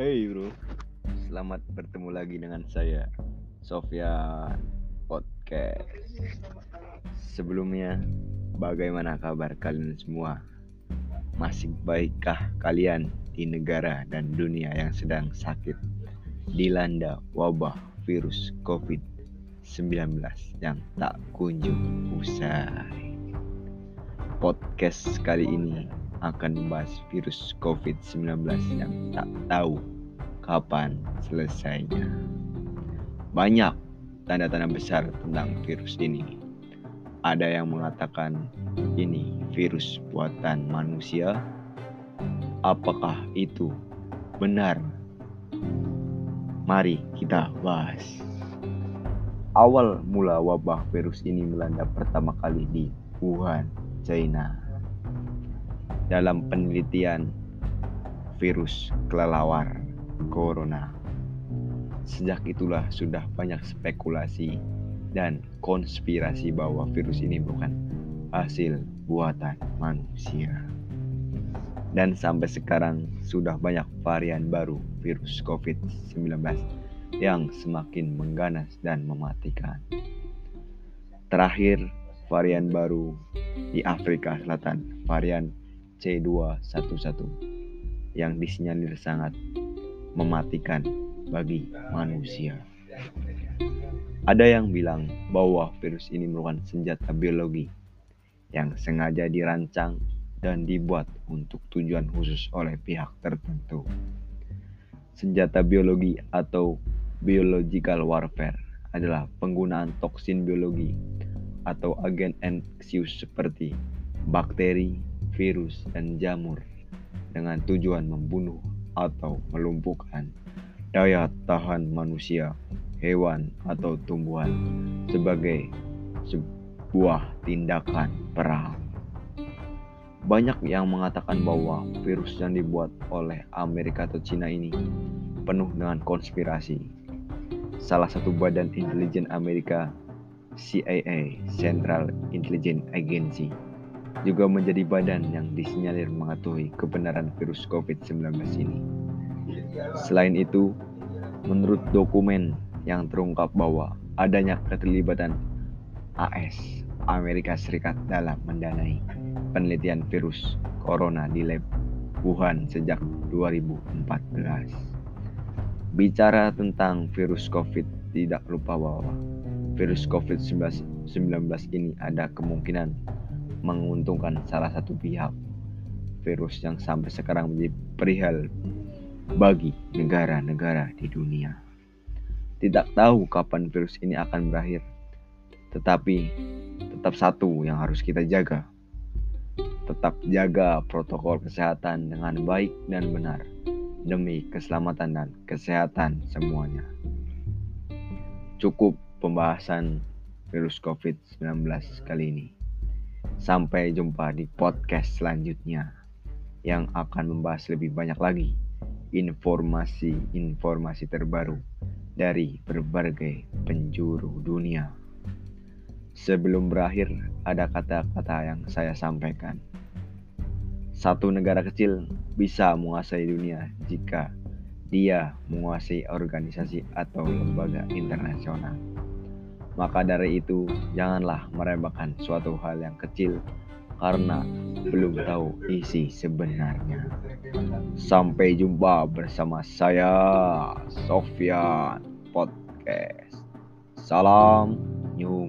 Hey bro, selamat bertemu lagi dengan saya Sofyan Podcast. Sebelumnya, bagaimana kabar kalian semua? Masih baikkah kalian di negara dan dunia yang sedang sakit dilanda wabah virus COVID-19 yang tak kunjung usai? Podcast kali ini akan membahas virus COVID-19 yang tak tahu kapan selesainya. Banyak tanda-tanda besar tentang virus ini. Ada yang mengatakan ini virus buatan manusia. Apakah itu benar? Mari kita bahas. Awal mula wabah virus ini melanda pertama kali di Wuhan, China dalam penelitian virus kelelawar corona. Sejak itulah sudah banyak spekulasi dan konspirasi bahwa virus ini bukan hasil buatan manusia. Dan sampai sekarang sudah banyak varian baru virus COVID-19 yang semakin mengganas dan mematikan. Terakhir, varian baru di Afrika Selatan, varian C211 yang disinyalir sangat mematikan bagi manusia. Ada yang bilang bahwa virus ini merupakan senjata biologi yang sengaja dirancang dan dibuat untuk tujuan khusus oleh pihak tertentu. Senjata biologi atau biological warfare adalah penggunaan toksin biologi atau agen infeksius seperti bakteri, virus, dan jamur dengan tujuan membunuh atau melumpuhkan daya tahan manusia, hewan, atau tumbuhan sebagai sebuah tindakan perang. Banyak yang mengatakan bahwa virus yang dibuat oleh Amerika atau Cina ini penuh dengan konspirasi. Salah satu badan intelijen Amerika, CIA, Central Intelligence Agency, juga menjadi badan yang disinyalir mengetahui kebenaran virus COVID-19 ini. Selain itu, menurut dokumen yang terungkap bahwa adanya keterlibatan AS Amerika Serikat dalam mendanai penelitian virus corona di lab Wuhan sejak 2014. Bicara tentang virus COVID, tidak lupa bahwa virus COVID-19 ini ada kemungkinan menguntungkan salah satu pihak. Virus yang sampai sekarang menjadi perihal bagi negara-negara di dunia. Tidak tahu kapan virus ini akan berakhir, tetapi tetap satu yang harus kita jaga. Tetap jaga protokol kesehatan dengan baik dan benar demi keselamatan dan kesehatan semuanya. Cukup pembahasan virus COVID-19 kali ini. Sampai jumpa di podcast selanjutnya yang akan membahas lebih banyak lagi informasi-informasi terbaru dari berbagai penjuru dunia. Sebelum berakhir, ada kata-kata yang saya sampaikan. Satu negara kecil bisa menguasai dunia jika dia menguasai organisasi atau lembaga internasional. Maka dari itu, janganlah meremehkan suatu hal yang kecil karena belum tahu isi sebenarnya. Sampai jumpa bersama saya, Sofyan Podcast. Salam New